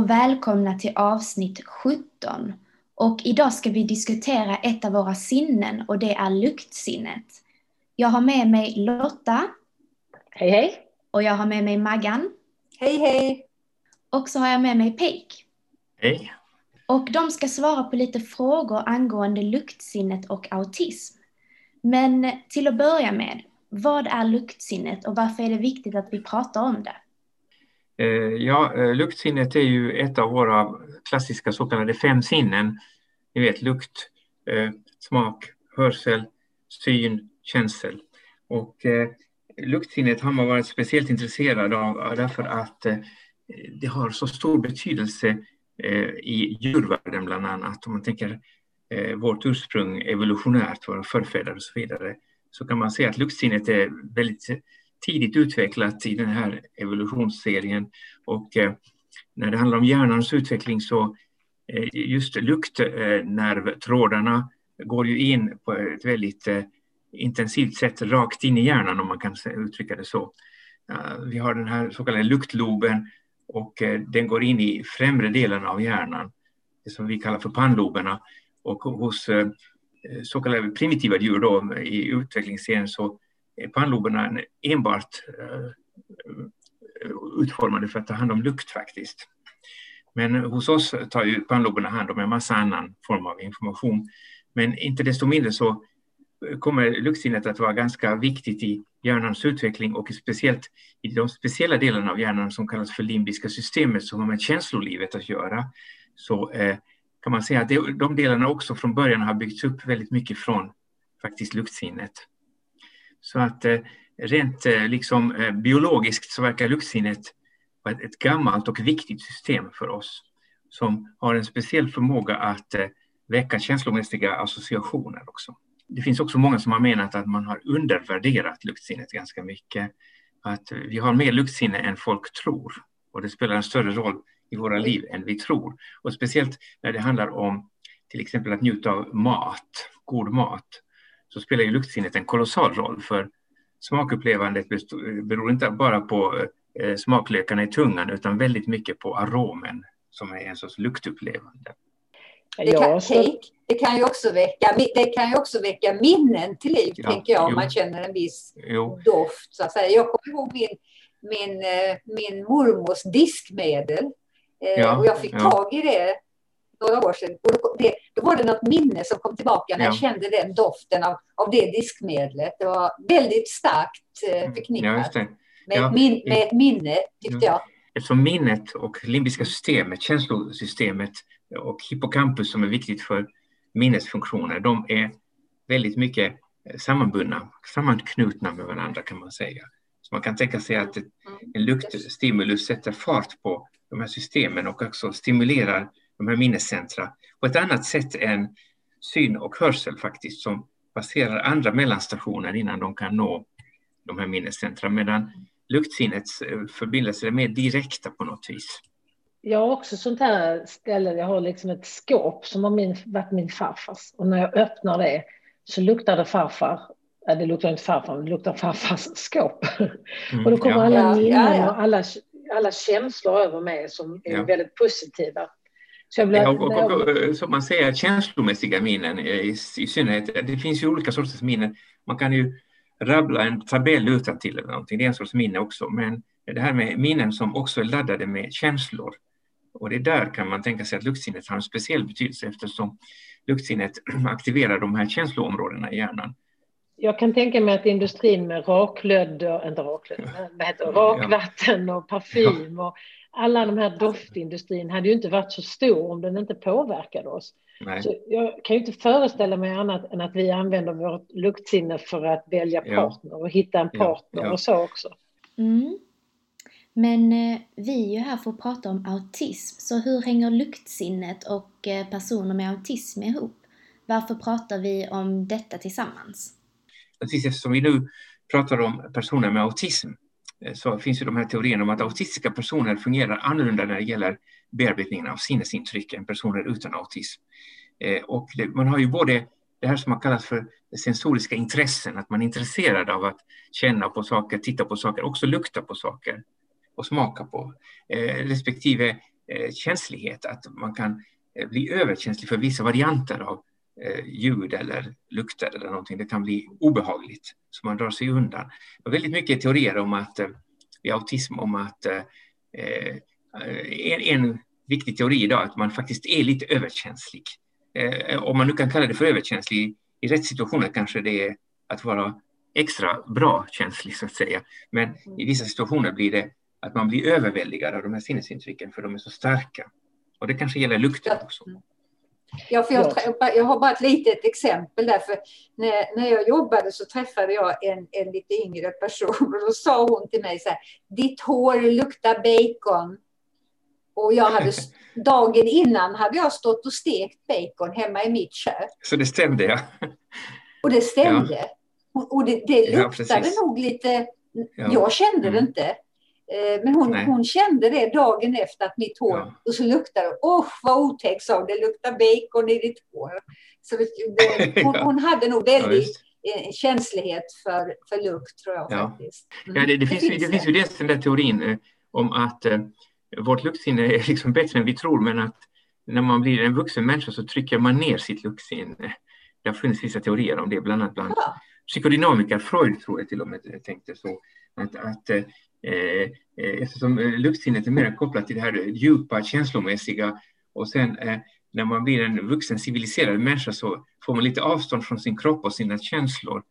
Och välkomna till avsnitt 17. Och idag ska vi diskutera ett av våra sinnen och det är luktsinnet. Jag har med mig Lotta. Hej hej! Och jag har med mig Maggan. Hej hej! Och så har jag med mig Peik. Hej! Och de ska svara på lite frågor angående luktsinnet och autism. Men till att börja med, vad är luktsinnet och varför är det viktigt att vi pratar om det? Eh, ja, eh, luktsinnet är ju ett av våra klassiska så kallade fem sinnen. Ni vet lukt, eh, smak, hörsel, syn, känsel. Och luktsinnet har man varit speciellt intresserad av därför att det har så stor betydelse i djurvärlden bland annat. Om man tänker vårt ursprung evolutionärt, våra förfäder och så vidare, så kan man se att luktsinnet är väldigt tidigt utvecklat i den här evolutionsserien. Och eh, när det handlar om hjärnans utveckling så eh, just luktnervtrådarna eh, går ju in på ett väldigt eh, intensivt sätt rakt in i hjärnan om man kan uttrycka det så. Vi har den här så kallade luktloben och eh, den går in i främre delen av hjärnan, det som vi kallar för pannloberna. Och hos så kallade primitiva djur då, i utvecklingsserien så pannloberna enbart eh, utformade för att ta hand om lukt faktiskt. Men hos oss tar ju pannloberna hand om en massa annan form av information. Men inte desto mindre så kommer luktsinnet att vara ganska viktigt i hjärnans utveckling och speciellt i de speciella delarna av hjärnan som kallas för limbiska systemet som har med känslolivet att göra. Så eh, kan man säga att de delarna också från början har byggts upp väldigt mycket från faktiskt luktsinnet. Så att eh, rent eh, liksom eh, biologiskt så verkar luktsinnet vara ett, ett gammalt och viktigt system för oss som har en speciell förmåga att väcka känslomässiga associationer också. Det finns också många som har menat att man har undervärderat luktsinnet ganska mycket. Att vi har mer luktsinne än folk tror och det spelar en större roll i våra liv än vi tror. Och speciellt när det handlar om till exempel att njuta av mat, god mat, så spelar ju luktsinnet en kolossal roll för smakupplevandet beror inte bara på eh, smaklökarna i tungan utan väldigt mycket på aromen som är en sorts luktupplevande. Det kan, det kan, ju också väcka, det kan ju också väcka minnen till liv, ja, tänker jag, om man känner en viss jo. doft. Så att säga. Jag kommer ihåg min, min, eh, min mormors diskmedel eh, ja, och jag fick ja. tag i det några år sedan. Och det, då var det något minne som kom tillbaka när ja. jag kände den doften av, av det diskmedlet. Det var väldigt starkt eh, mm. förknippat ja, med, ett min, med ett minne, tyckte jag. Eftersom minnet och limbiska systemet, känslosystemet och hippocampus som är viktigt för minnesfunktioner, de är väldigt mycket sammanbundna, sammanknutna med varandra kan man säga. Så man kan tänka sig att mm. en luktstimulus sätter fart på de här systemen och också stimulerar de här minnescentra på ett annat sätt än syn och hörsel faktiskt som passerar andra mellanstationer innan de kan nå de här minnescentra. Medan luktsinnets förbindelser är mer direkta på något vis. Jag har också sånt här ställe, jag har liksom ett skåp som har min, varit min farfars. Och när jag öppnar det så luktar det farfar. Ja, det luktar inte farfar, men det luktar farfars skåp. Mm, och då kommer ja. alla minnen och alla, alla känslor över mig som är ja. väldigt positiva. Ja, och, och, och, som man säger, känslomässiga minnen i, i synnerhet. Det finns ju olika sorters minnen. Man kan ju rabbla en tabell utan till eller någonting, det är en sorts minne också. Men det här med minnen som också är laddade med känslor. Och det där kan man tänka sig att luktsinnet har en speciell betydelse eftersom luktsinnet aktiverar de här känsloområdena i hjärnan. Jag kan tänka mig att industrin med raklödder, inte raklödder, vad heter rakvatten och parfym och alla de här doftindustrin hade ju inte varit så stor om den inte påverkade oss. Nej. Så jag kan ju inte föreställa mig annat än att vi använder vårt luktsinne för att välja partner och hitta en partner ja, ja. och så också. Mm. Men eh, vi är ju här för att prata om autism, så hur hänger luktsinnet och eh, personer med autism ihop? Varför pratar vi om detta tillsammans? Precis eftersom vi nu pratar om personer med autism Eh, så finns ju de här teorierna om att autistiska personer fungerar annorlunda när det gäller bearbetningen av sinnesintryck än personer utan autism. Eh, och det, man har ju både det här som man kallar för sensoriska intressen, att man är intresserad av att känna på saker, titta på saker, också lukta på saker och smaka på, eh, respektive känslighet, att man kan bli överkänslig för vissa varianter av Eh, ljud eller lukter eller någonting. Det kan bli obehagligt, så man drar sig undan. Och väldigt mycket teorier om att, eh, vid autism om att eh, en, en viktig teori idag att man faktiskt är lite överkänslig. om man nu kan kalla det för överkänslig, i rätt situationer kanske det är att vara extra bra känslig så att säga. Men i vissa situationer blir det att man blir överväldigad av de här sinnesintrycken för de är så starka. Och det kanske gäller lukten också. Ja, för jag, jag har bara ett litet exempel där. För när, när jag jobbade så träffade jag en, en lite yngre person och då sa hon till mig så här, ditt hår luktar bacon. Och jag hade, dagen innan hade jag stått och stekt bacon hemma i mitt kök. Så det stämde ja. Och det stämde. Ja. Och det, det luktade ja, nog lite, ja. jag kände mm. det inte. Eh, men hon, hon kände det dagen efter att mitt hår, ja. och så luktade det, åh vad otäckt sa det luktar bacon i ditt hår. Så det, hon, hon, hade nog väldigt ja, känslighet för, för lukt tror jag ja. faktiskt. Mm. Ja, det, det, finns, det, finns, det finns ju dels den där teorin eh, om att eh, vårt luktsinne är liksom bättre än vi tror, men att när man blir en vuxen människa så trycker man ner sitt luktsinne. Det har funnits vissa teorier om det, bland annat bland ja. psykodynamiker. Freud tror jag till och med tänkte så. Att, att Eh, eh, Eh, eh, eftersom eh, luktsinnet är mer kopplat till det här djupa känslomässiga och sen när man blir en vuxen civiliserad människa så får man lite avstånd från sin kropp och sina känslor.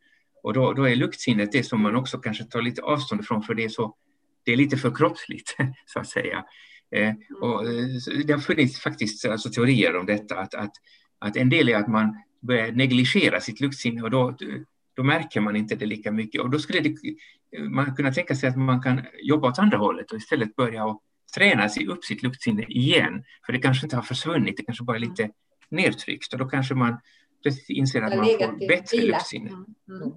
Och då, då är luktsinnet det som man också kanske tar lite avstånd ifrån för det är, så, det är lite för kroppsligt så att säga. Eh, och det har funnits faktiskt alltså, teorier om detta att, att, att en del är att man börjar negligera sitt luktsinne och då då märker man inte det lika mycket. Och då skulle det, man kunna tänka sig att man kan jobba åt andra hållet och istället börja och träna sig upp sitt luktsinne igen. För det kanske inte har försvunnit, det kanske bara är lite nedtryckt. Och då kanske man plötsligt inser att man får bättre luktsinne. Mm. Mm.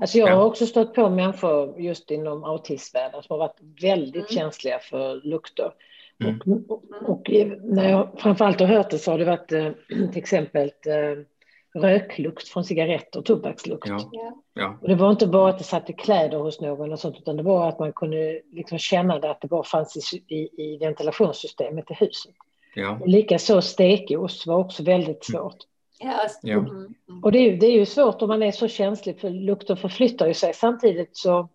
Alltså jag har också stött på människor just inom autismvärlden som har varit väldigt mm. känsliga för lukter. Mm. Och, och, och, när jag framförallt har hört det så har det varit eh, till exempel eh, röklukt från cigaretter, tobakslukt. Ja. Ja. Och det var inte bara att det satt i kläder hos någon och sånt, utan det var att man kunde liksom känna det att det bara fanns i, i, i ventilationssystemet i huset. Ja. Likaså stekost var också väldigt mm. svårt. Ja. Mm. Och det är, det är ju svårt om man är så känslig, för lukter förflyttar ju sig. Samtidigt så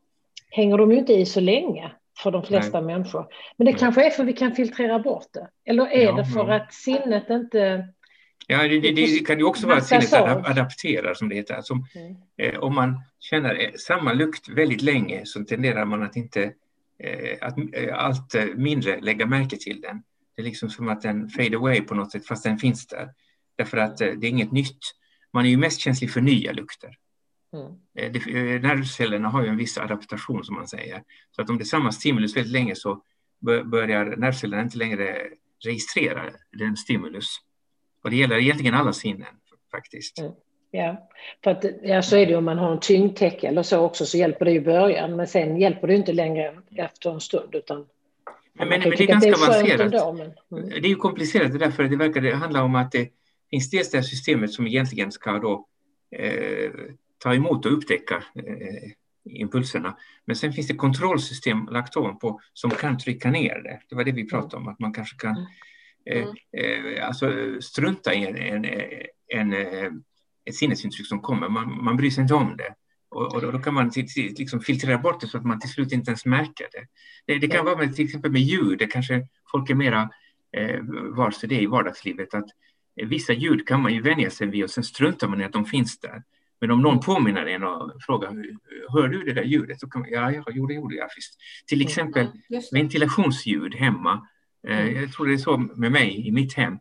hänger de ju inte i så länge för de flesta Nej. människor. Men det Nej. kanske är för att vi kan filtrera bort det. Eller är ja, det för att sinnet inte Ja, det, det, det, kan ju också vara att sinnet adapterar som det heter. Alltså, mm. eh, om man känner eh, samma lukt väldigt länge så tenderar man att inte eh, att, eh, allt eh, mindre lägga märke till den. Det är liksom som att den fade away på något sätt fast den finns där. Därför att eh, det är inget nytt. Man är ju mest känslig för nya lukter. Mm. Det, nervcellerna har ju en viss adaptation som man säger. Så att om det är samma stimulus väldigt länge så börjar nervcellerna inte längre registrera den stimulus. Och det gäller egentligen alla sinnen faktiskt. Mm. Ja, för att, ja, så är det om man har en tyngdtäcke eller så också så hjälper det i början men sen hjälper det inte längre efter en stund utan men, men, men det är ganska avancerat. mm. Det är ju komplicerat det därför det verkar det handla om att det finns dels det här systemet som egentligen ska då eh, ta emot och upptäcka eh, impulserna. Men sen finns det kontrollsystem lagt ovanpå som kan trycka ner det. Det var det vi pratade om, att man kanske kan mm. eh, mm. eh, alltså strunta i en, en, en, eh, ett sinnesintryck som kommer. Man, man bryr sig inte om det. Och, och då kan man liksom filtrera bort det så att man till slut inte ens märker det. Det, det kan vara med, till exempel med ljud, det kanske folk är mera eh, varse det i vardagslivet, att vissa ljud kan man ju vänja sig vid och sen struntar man i att de finns där. Men om någon påminner en och frågar, hör du det där ljudet? Så kan man, ja, ja, jo, det gjorde jag visst. Till exempel mm, ventilationsljud hemma. Eh, mm. Jag tror det är så med mig i mitt hem.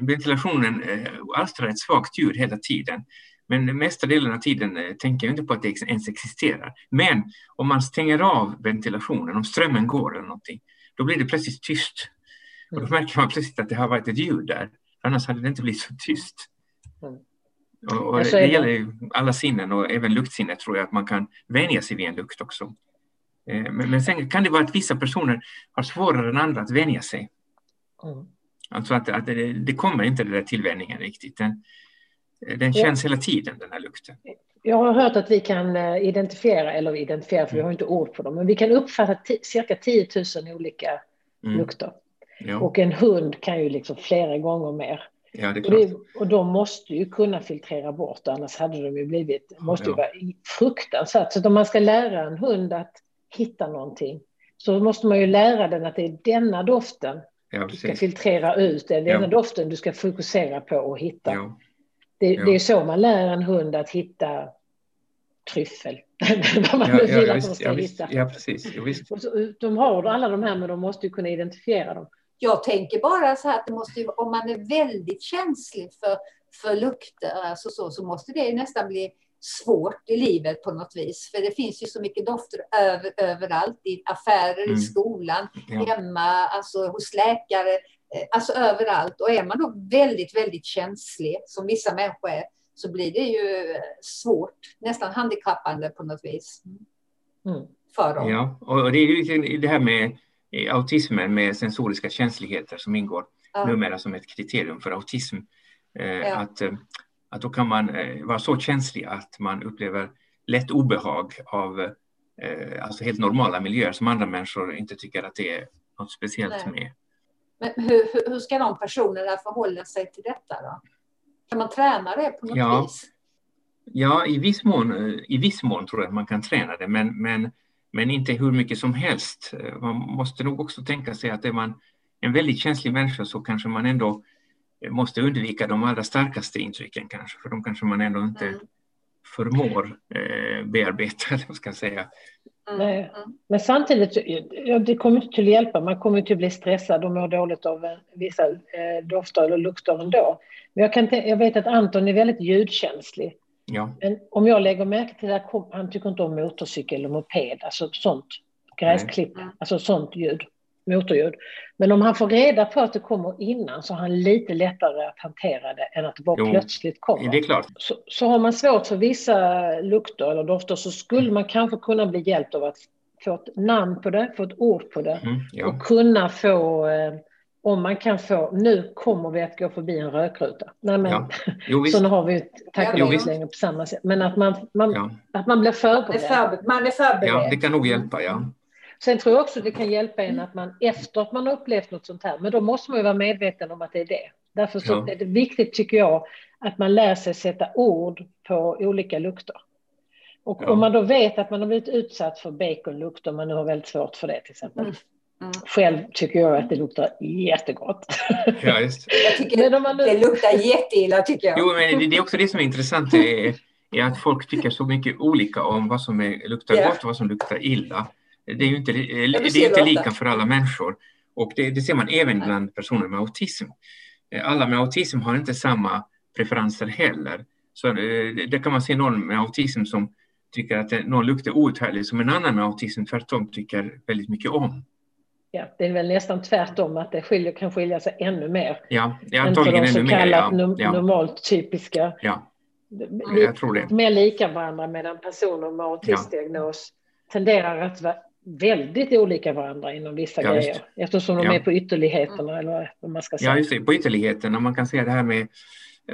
Ventilationen eh, alstrar ett svagt ljud hela tiden. Men mesta delen av tiden eh, tänker jag inte på att det ens existerar. Men om man stänger av ventilationen, om strömmen går eller någonting, då blir det plötsligt tyst. Och då mm. märker man plötsligt att det har varit ett ljud där. Annars hade det inte blivit så tyst. Mm. Och, och det, gäller ju alla sinnen och även luktsinnet tror jag att man kan vänja sig vid en lukt också. Eh, men, men sen kan det vara att vissa personer har svårare än andra att vänja sig. Mm. Alltså att, att det, det, kommer inte den där tillvänjningen riktigt. Den, den känns ja. hela tiden den här lukten. Jag har hört att vi kan eh, identifiera, eller identifiera för vi har inte ord på dem, men vi kan uppfatta cirka 10 000 olika mm. lukter. Ja. Och en hund kan ju liksom flera gånger mer. Ja, det är klart. Och, det, och de måste ju kunna filtrera bort, annars hade de ju blivit, måste ju vara fruktansvärt. Så om man ska lära en hund att hitta någonting så måste man ju lära den att det är denna doften ja, du ska filtrera ut, det är denna doften du ska fokusera på och hitta. Det, det, är så man lär en hund att hitta tryffel. Vad man ja, vill att de ska hitta. Ja, precis. Ja, de har alla de här men de måste ju kunna identifiera dem. Jag tänker bara så här att det måste ju, om man är väldigt känslig för, för lukter alltså så, så måste det nästan bli svårt i livet på något vis. För det finns ju så mycket dofter över, överallt, i affärer, mm. i skolan, ja. hemma, alltså hos läkare, eh, alltså överallt. Och är man då väldigt, väldigt känslig, som vissa människor är, så blir det ju svårt, nästan handikappande på något vis. Mm. För dem. Ja, och det är ju det här med autismen med sensoriska känsligheter som ingår ja. numera som ett kriterium för autism. Eh, ja. Att, eh, att då kan man eh, vara så känslig att man upplever lätt obehag av alltså helt normala miljöer som andra människor inte tycker att det är något speciellt Nej. med. Men hur, hur ska de personerna förhålla sig till detta då? Kan man träna det på något ja. vis? Ja, i viss, mån, i viss mån tror jag att man kan träna det, men, men men inte hur mycket som helst. Man måste nog också tänka sig att är man en väldigt känslig människa så kanske man ändå måste undvika de allra starkaste intrycken kanske, för de kanske man ändå inte mm. förmår eh, bearbeta, ska jag säga. Mm. Nej. Men samtidigt, ja, det kommer inte att hjälpa. Man kommer inte att bli stressad och må dåligt av vissa eh, dofter eller lukter ändå. Men jag, kan jag vet att Anton är väldigt ljudkänslig. Ja. Men om jag lägger märke till att han tycker inte om motorcykel eller moped, alltså sånt gräsklipp, Nej. alltså sånt ljud, motorljud. Men om han får reda på att det kommer innan så har han lite lättare att hantera det än att det bara jo, plötsligt kommer. Det är klart. Så, så har man svårt för vissa lukter eller dofter så skulle mm. man kanske kunna bli hjälpt av att få ett namn på det, få ett ord på det mm, ja. och kunna få eh, om man kan få, nu kommer vi att gå förbi en rökruta. Nej, men, ja. jo, så har vi tack och lov längre på samma sätt. Men att man, man, ja. att man blir förberedd. Man är förberedd. Ja, det kan nog hjälpa, ja. Sen tror jag också det kan hjälpa en att man efter att man har upplevt något sånt här, men då måste man ju vara medveten om att det är det. Därför så ja. är det viktigt tycker jag att man lär sig sätta ord på olika lukter. Och ja. om man då vet att man har blivit utsatt för baconlukt, om man nu har väldigt svårt för det till exempel, mm. Mm. Själv tycker jag att det luktar jättegott. Ja, just. Jag tycker det, man... det luktar jätteilla tycker jag. Jo, men det är också det som är intressant är, är att folk tycker så mycket olika om vad som är, luktar yeah. gott och vad som luktar illa. Det är ju inte, det är inte lika för alla människor. Och det, det ser man även bland personer med autism. Alla med autism har inte samma preferenser heller. Så eh, det kan man se någon med autism som tycker att någon lukt är outhärdlig som en annan med autism tvärtom tycker väldigt mycket om ja, det är väl nästan tvärtom att det skiljer, kan skilja sig ännu mer. Ja, ja antagligen ännu mer. Ja, ja. normalt typiska. Ja. jag tror det. mer lika varandra medan personer med autismdiagnos ja. tenderar att vara väldigt olika varandra inom vissa ja, grejer. Eftersom de ja. är på ytterligheterna eller vad man ska säga. Ja, just det, på ytterligheterna. Man kan säga det här med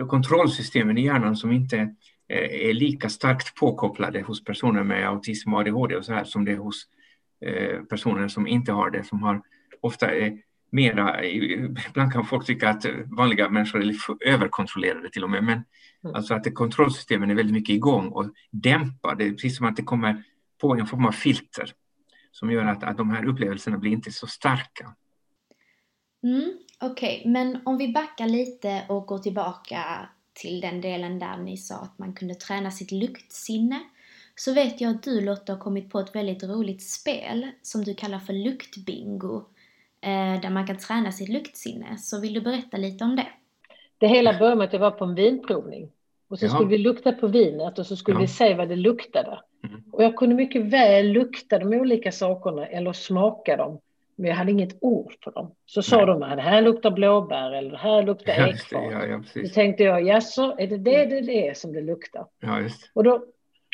kontrollsystemen i hjärnan som inte eh, är lika starkt påkopplade hos personer med autism och ADHD och så här som det är hos eh, personer som inte har det, som har ofta är mera, ibland kan folk tycka att vanliga människor är överkontrollerade till och med, men mm. alltså att kontrollsystemen är väldigt mycket igång och dämpar. Det är precis som att det kommer på en form av filter som gör att, att de här upplevelserna blir inte så starka. Mm, Okej, okay. men om vi backar lite och går tillbaka till den delen där ni sa att man kunde träna sitt luktsinne. Så vet jag att du Lotta har kommit på ett väldigt roligt spel som du kallar för luktbingo. Eh, där man kan träna sitt luktsinne. Så vill du berätta lite om det? Det hela började med att jag var på en vinprovning. Och så ja. skulle vi lukta på vinet och så skulle ja. vi se vad det luktade. Mm. Och jag kunde mycket väl lukta de olika sakerna eller smaka dem. Men jag hade inget ord på dem. Så sa de att det här luktar blåbär eller det här luktar ekfat. Ja, ja, Då tänkte jag, jaså, är det det det är som det luktar? Ja, just. Och, då,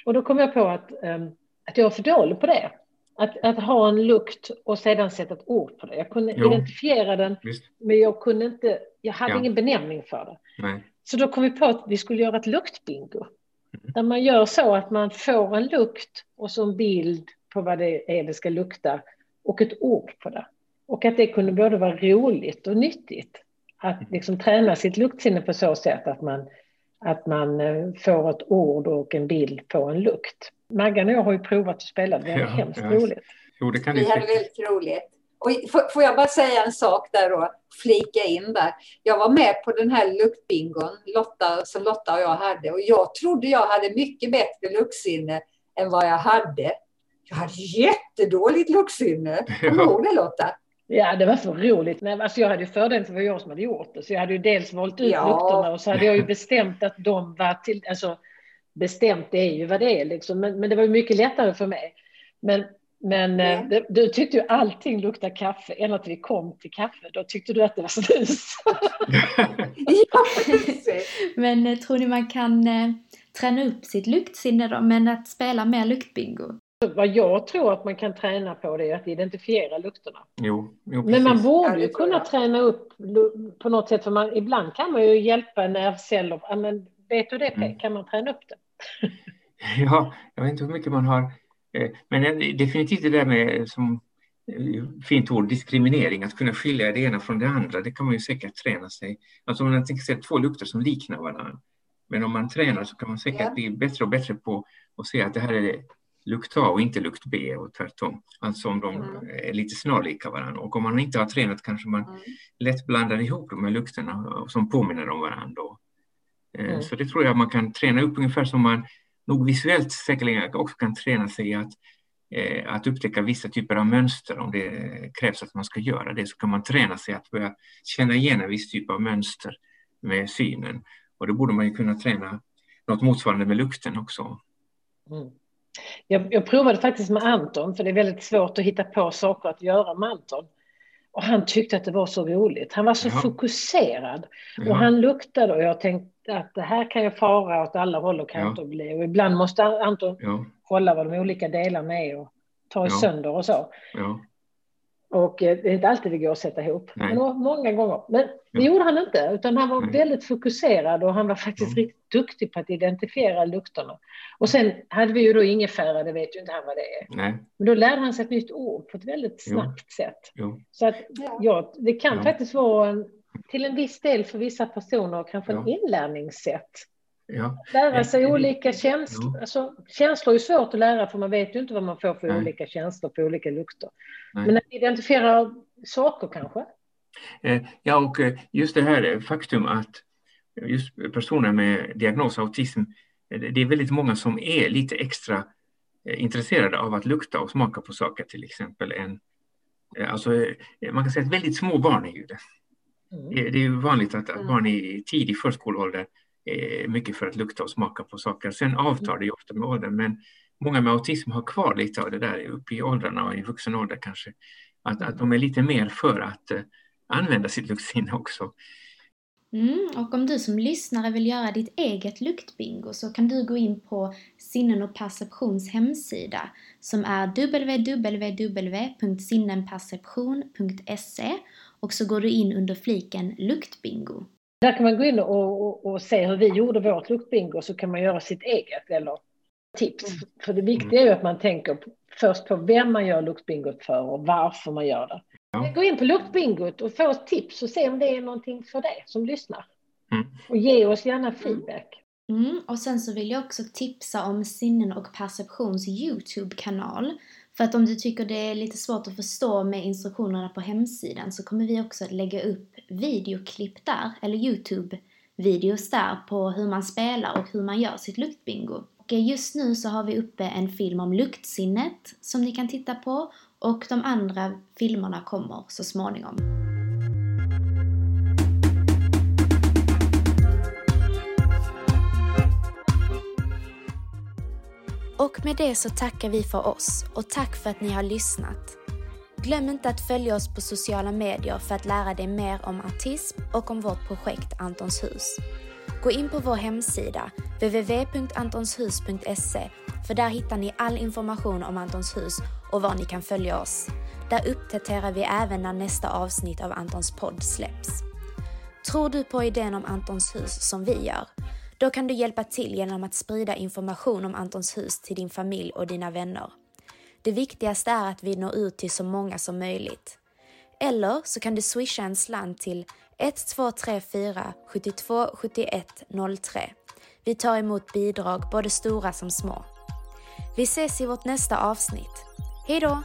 och då kom jag på att, um, att jag var för dålig på det. Att, att ha en lukt och sedan sätta ett ord på det. Jag kunde jo. identifiera den, Visst. men jag kunde inte, jag hade ja. ingen benämning för det. Nej. Så då kom vi på att vi skulle göra ett luktbingo. Mm. Där man gör så att man får en lukt och så en bild på vad det är det ska lukta och ett ord på det. Och att det kunde både vara roligt och nyttigt. Att mm. liksom träna sitt luktsinne på så sätt att man, att man eh, får ett ord och en bild på en lukt. Maggan och jag har ju provat att spela, det är ja, hemskt ja. roligt. Jo, det kan vi hade väldigt roligt. Och får jag bara säga en sak där då, flika in där. Jag var med på den här luktbingon Lotta, som Lotta och jag hade och jag trodde jag hade mycket bättre luktsinne än vad jag hade. Jag hade jättedåligt luktsinne. Kommer du ihåg det Lotta? Ja, det var så roligt. Men alltså jag hade ju fördelen för det var jag som hade gjort det. Så jag hade ju dels valt ut ja. lukterna och så hade jag ju bestämt att de var till, alltså bestämt det är ju vad det är liksom. Men, men det var ju mycket lättare för mig. Men, men det, du tyckte ju allting luktade kaffe ända till vi kom till kaffe. Då tyckte du att det var snus. ja, men eh, tror ni man kan eh, träna upp sitt luktsinne då, men att spela mer luktbingo? Vad jag tror att man kan träna på det är att identifiera lukterna. Jo, jo Men man borde ju kunna träna upp på något sätt, för man, ibland kan man ju hjälpa nervceller. Men vet du det, mm. kan man träna upp det? ja, jag vet inte hur mycket man har. Eh, men definitivt det där med, som eh, fint ord, diskriminering, att kunna skilja det ena från det andra, det kan man ju säkert träna sig. Alltså om man tänker sig två lukter som liknar varandra. Men om man tränar så kan man säkert ja. bli bättre och bättre på att se att det här är lukt A och inte lukt B och tvärtom. Alltså om de mm. är lite snarlika varandra. Och om man inte har tränat kanske man mm. lätt blandar ihop de här lukterna som påminner om varandra. Eh, mm. Så det tror jag man kan träna upp ungefär som man nog visuellt säkerligen också kan träna sig att, eh, att upptäcka vissa typer av mönster. Om det krävs att man ska göra det så kan man träna sig att börja känna igen en viss typ av mönster med synen. Och då borde man ju kunna träna något motsvarande med lukten också. Mm. Jag, jag provade faktiskt med Anton, för det är väldigt svårt att hitta på saker att göra med Anton. Och han tyckte att det var så roligt. Han var så ja. fokuserad. Ja. Och han luktade och jag tänkte att det här kan jag fara åt alla håll och kanter ja. bli. Och ibland måste Anton ja. kolla vad de olika delarna är och ta ja. sönder och så. Och eh, det är inte alltid det går att sätta ihop. Nej. Men många gånger. Men det gjorde han inte, utan han var Nej. väldigt fokuserad och han var faktiskt mm. riktigt duktig på att identifiera lukterna. Och sen hade vi ju då ingefära, det vet ju inte han vad det är. Nej. Men då lärde han sig ett nytt ord på ett väldigt snabbt jo. sätt. Jo. Så att ja, det kan ja. faktiskt vara en, till en viss del för vissa personer kanske ja. en inlärningssätt. Ja. Lära sig ja. olika känslor. Ja. Alltså, känslor är svårt att lära för man vet ju inte vad man får för Nej. olika känslor på olika lukter. Nej. Men att identifiera saker kanske? Eh, ja, och eh, just det här faktum att just personer med diagnos autism, eh, det är väldigt många som är lite extra intresserade av att lukta och smaka på saker till exempel. Än, alltså, man kan säga att väldigt små barn är ju det. Mm. Det är ju vanligt att mm. barn i tidig förskoleålder mycket för att lukta och smaka på saker. Sen avtar det ju ofta med åldern, men många med autism har kvar lite av det där uppe i åldrarna och i vuxen ålder kanske. Att, att de är lite mer för att uh, använda sitt luktsinne också. Mm, och om du som lyssnare vill göra ditt eget luktbingo så kan du gå in på Sinnen och Perceptions hemsida som är www.sinnenperception.se och så går du in under fliken luktbingo. Där kan man gå in och, och, och se hur vi gjorde vårt luktbingo så kan man göra sitt eget eller tips. Mm. För det viktiga är ju att man tänker först på vem man gör luktbingot för och varför man gör det. Ja. Gå in på luktbingot och få tips och se om det är någonting för dig som lyssnar. Mm. Och ge oss gärna feedback. Mm, och sen så vill jag också tipsa om Sinnen och Perceptions YouTube-kanal. För att om du tycker det är lite svårt att förstå med instruktionerna på hemsidan så kommer vi också lägga upp videoklipp där, eller YouTube-videos där på hur man spelar och hur man gör sitt luktbingo. Och just nu så har vi uppe en film om luktsinnet som ni kan titta på och de andra filmerna kommer så småningom. Och med det så tackar vi för oss och tack för att ni har lyssnat. Glöm inte att följa oss på sociala medier för att lära dig mer om autism och om vårt projekt Antons hus. Gå in på vår hemsida www.antonshus.se för där hittar ni all information om Antons hus och var ni kan följa oss. Där uppdaterar vi även när nästa avsnitt av Antons podd släpps. Tror du på idén om Antons hus som vi gör? Då kan du hjälpa till genom att sprida information om Antons hus till din familj och dina vänner. Det viktigaste är att vi når ut till så många som möjligt. Eller så kan du swisha en slant till 1234 72 71 03. Vi tar emot bidrag, både stora som små. Vi ses i vårt nästa avsnitt. Hejdå!